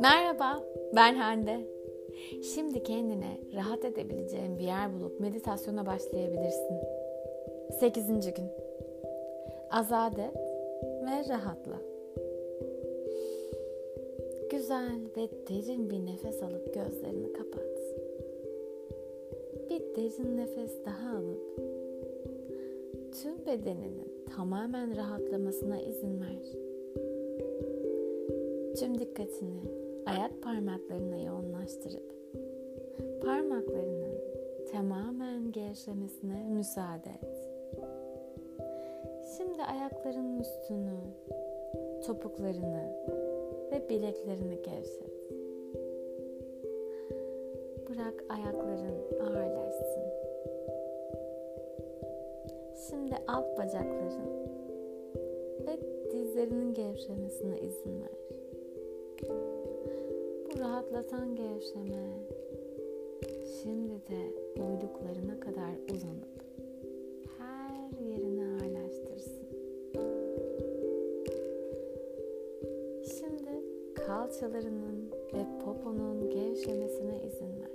Merhaba, ben Hande. Şimdi kendine rahat edebileceğin bir yer bulup meditasyona başlayabilirsin. 8. gün. Azat et ve rahatla. Güzel ve derin bir nefes alıp gözlerini kapat. Bir derin nefes daha alıp tüm bedeninin tamamen rahatlamasına izin ver. Tüm dikkatini ayak parmaklarına yoğunlaştırıp parmaklarının tamamen gevşemesine müsaade et. Şimdi ayaklarının üstünü, topuklarını ve bileklerini gevşet. Bırak ayakların ağırlaşsın. Şimdi alt bacakların ve dizlerinin gevşemesine izin ver. Bu rahatlatan gevşeme şimdi de uyluklarına kadar uzanıp her yerini ağırlaştırsın. Şimdi kalçalarının ve poponun gevşemesine izin ver.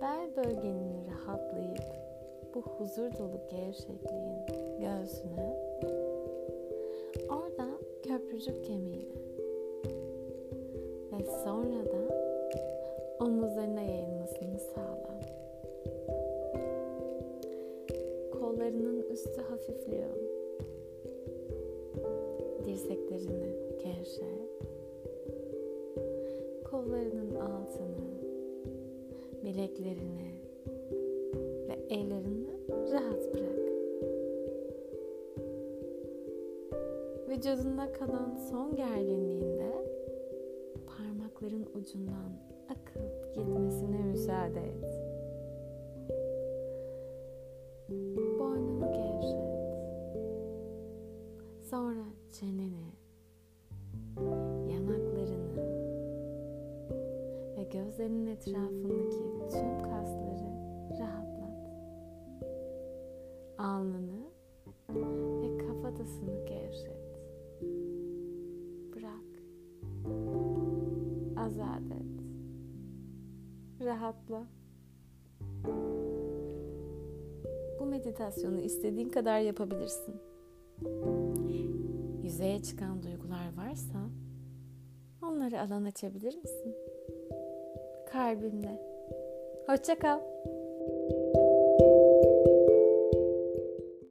Bel bölgenin rahatlayıp bu huzur dolu gevşekliğin göğsüne oradan köprücük kemiğine ve sonra da omuzlarına yayılmasını sağla. Kollarının üstü hafifliyor. Dirseklerini gevşe. Kollarının altını, bileklerini ellerini rahat bırak. Vücudunda kalan son gerginliğinde parmakların ucundan akıp gitmesine müsaade et. Boynunu gevşet. Sonra çeneni, yanaklarını ve gözlerinin etrafındaki tüm Alnını ve kafatasını gevşet. Bırak. Azat et. Rahatla. Bu meditasyonu istediğin kadar yapabilirsin. Yüzeye çıkan duygular varsa onları alan açabilir misin? Kalbimle. Hoşça kal.